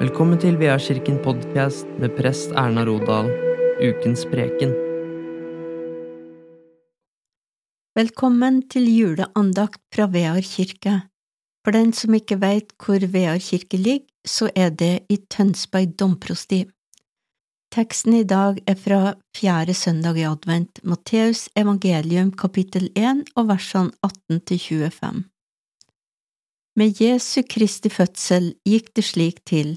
Velkommen til Veakirken podkast med prest Erna Rodal, ukens preken. Velkommen til juleandakt fra Vear kirke. For den som ikke veit hvor Vear kirke ligger, så er det i Tønsberg domprosti. Teksten i dag er fra fjerde søndag i advent, Matteus evangelium kapittel 1 og versene 18 til 25. Med Jesu Kristi fødsel gikk det slik til.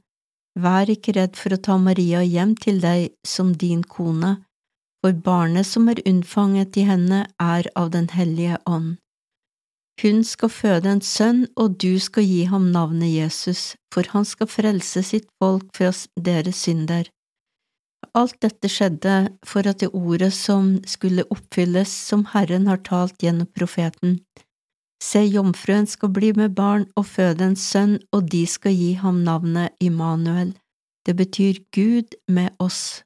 Vær ikke redd for å ta Maria hjem til deg som din kone, for barnet som er unnfanget i henne, er av Den hellige ånd. Hun skal føde en sønn, og du skal gi ham navnet Jesus, for han skal frelse sitt folk fra deres synder. Alt dette skjedde for at det ordet som skulle oppfylles som Herren har talt gjennom profeten. Se, jomfruen skal bli med barn og føde en sønn, og de skal gi ham navnet Immanuel. Det betyr Gud med oss.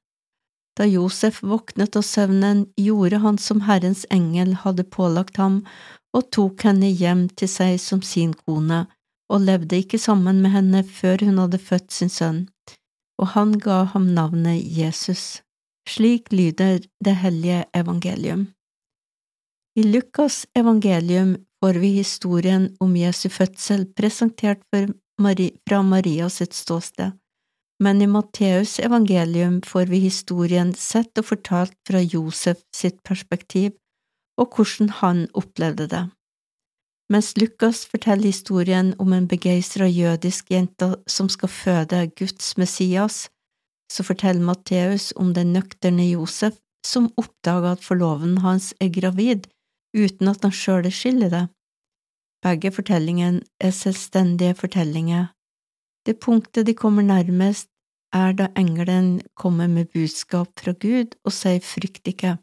Da Josef våknet av søvnen, gjorde han som Herrens engel hadde pålagt ham, og tok henne hjem til seg som sin kone, og levde ikke sammen med henne før hun hadde født sin sønn, og han ga ham navnet Jesus. Slik lyder det hellige evangelium. I Lukas evangelium får vi historien om Jesu fødsel presentert fra Maria sitt ståsted, men i Matteus evangelium får vi historien sett og fortalt fra Josef sitt perspektiv og hvordan han opplevde det. Mens Lukas forteller historien om en begeistra jødisk jente som skal føde Guds Messias, så forteller Matteus om den nøkterne Josef som oppdager at forloven hans er gravid uten at han sjøl skiller det. Begge fortellingene er selvstendige fortellinger. Det punktet de kommer nærmest, er da engelen kommer med budskap fra Gud og sier frykt ikke.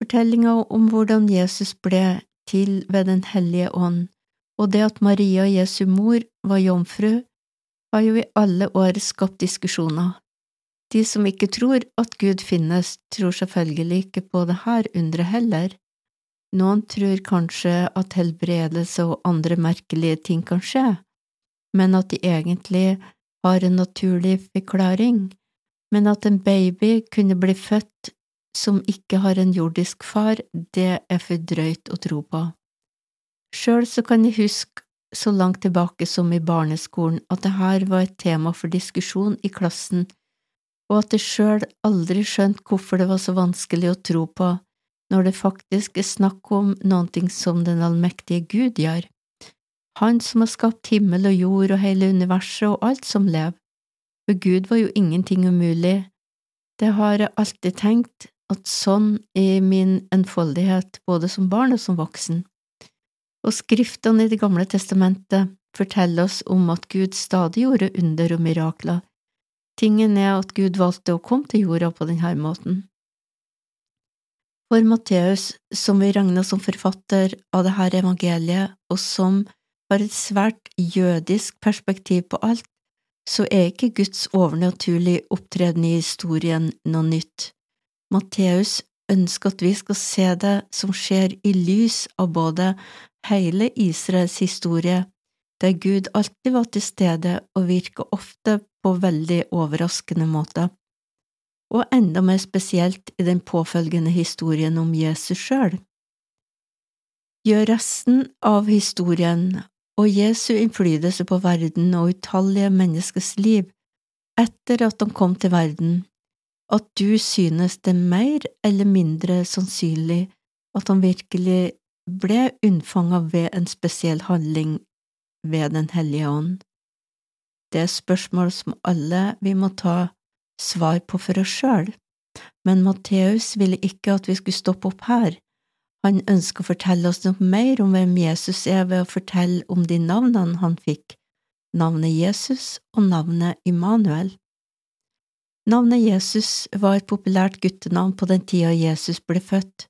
Fortellinga om hvordan Jesus ble til ved Den hellige ånd, og det at Maria, Jesu mor, var jomfru, har jo i alle år skapt diskusjoner. De som ikke tror at Gud finnes, tror selvfølgelig ikke på det her underet heller. Noen tror kanskje at helbredelse og andre merkelige ting kan skje, men at de egentlig har en naturlig forklaring, men at en baby kunne bli født som ikke har en jordisk far, det er for drøyt å tro på. Sjøl så kan jeg huske så langt tilbake som i barneskolen at det her var et tema for diskusjon i klassen, og at jeg sjøl aldri skjønte hvorfor det var så vanskelig å tro på når det faktisk er snakk om noe som den allmektige Gud gjør, Han som har skapt himmel og jord og hele universet og alt som lever. For Gud var jo ingenting umulig. Det har jeg alltid tenkt, at sånn i min enfoldighet, både som barn og som voksen. Og skriftene i Det gamle testamentet forteller oss om at Gud stadig gjorde under og mirakler. Tingen er at Gud valgte å komme til jorda på denne måten. For Matteus, som vi regner som forfatter av dette evangeliet, og som har et svært jødisk perspektiv på alt, så er ikke Guds overnaturlige opptreden i historien noe nytt. Matteus ønsker at vi skal se det som skjer i lys av både hele Israels historie, der Gud alltid var til stede og virka ofte på veldig overraskende måter og enda mer spesielt i den påfølgende historien om Jesus sjøl. Gjør resten av historien og Jesu innflytelse på verden og utallige menneskers liv etter at han kom til verden, at du synes det er mer eller mindre sannsynlig at han virkelig ble unnfanget ved en spesiell handling ved Den hellige ånd. Det er spørsmål som alle vi må ta svar på for oss sjøl, men Matteus ville ikke at vi skulle stoppe opp her. Han ønsker å fortelle oss noe mer om hvem Jesus er ved å fortelle om de navnene han fikk, navnet Jesus og navnet Immanuel. Navnet Jesus var et populært guttenavn på den tida Jesus ble født,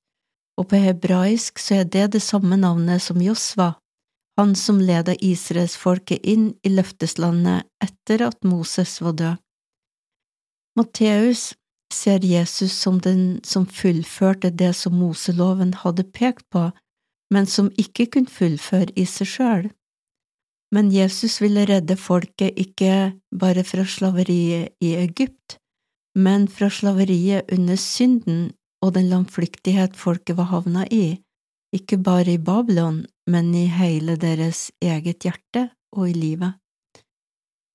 og på hebraisk så er det det samme navnet som Josva, han som ledet israelsfolket inn i løfteslandet etter at Moses var død. Matteus ser Jesus som den som fullførte det som Moseloven hadde pekt på, men som ikke kunne fullføre i seg sjøl. Men Jesus ville redde folket ikke bare fra slaveriet i Egypt, men fra slaveriet under synden og den landflyktighet folket var havna i, ikke bare i Babylon, men i hele deres eget hjerte og i livet.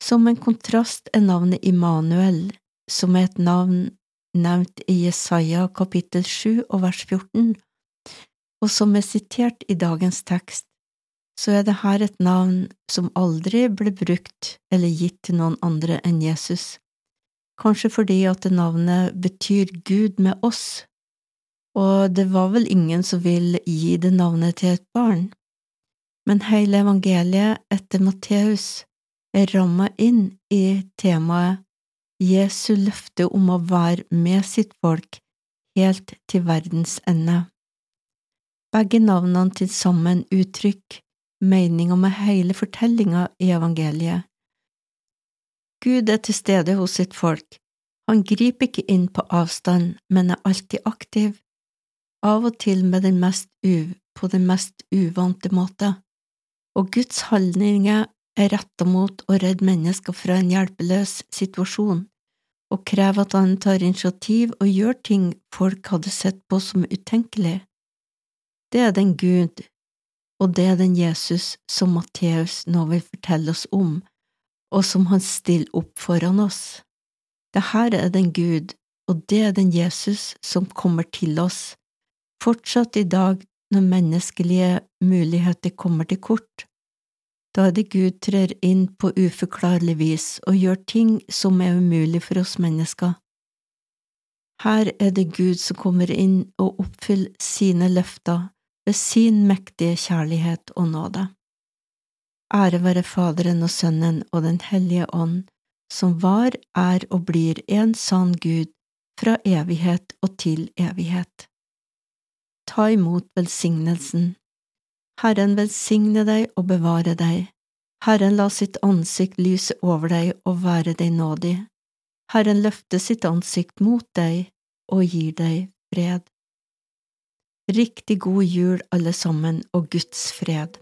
Som en kontrast er navnet Immanuel, som er et navn nevnt i Jesaja kapittel 7 og vers 14, og som er sitert i dagens tekst, så er det her et navn som aldri ble brukt eller gitt til noen andre enn Jesus, kanskje fordi at det navnet betyr Gud med oss, og det var vel ingen som vil gi det navnet til et barn. Men hele evangeliet etter Matteus er ramma inn i temaet Jesu løfte om å være med sitt folk helt til verdens ende. Begge navnene til sammen uttrykk meninga med hele fortellinga i evangeliet. Gud er til stede hos sitt folk, han griper ikke inn på avstand, men er alltid aktiv, av og til med den mest uv på den mest uvante måte, og Guds handlinger er retta mot å redde mennesker fra en hjelpeløs situasjon, og krever at han tar initiativ og gjør ting folk hadde sett på som utenkelig. Det er den Gud, og det er den Jesus som Matteus nå vil fortelle oss om, og som han stiller opp foran oss. Det her er den Gud, og det er den Jesus som kommer til oss, fortsatt i dag når menneskelige muligheter kommer til kort. Da er det Gud trer inn på uforklarlig vis og gjør ting som er umulig for oss mennesker. Her er det Gud som kommer inn og oppfyller sine løfter ved sin mektige kjærlighet og nåde. Ære være Faderen og Sønnen og Den hellige ånd, som var, er og blir en sann Gud fra evighet og til evighet. Ta imot velsignelsen. Herren velsigne deg og bevare deg. Herren la sitt ansikt lyse over deg og være deg nådig. Herren løfte sitt ansikt mot deg og gir deg fred. Riktig god jul, alle sammen, og Guds fred.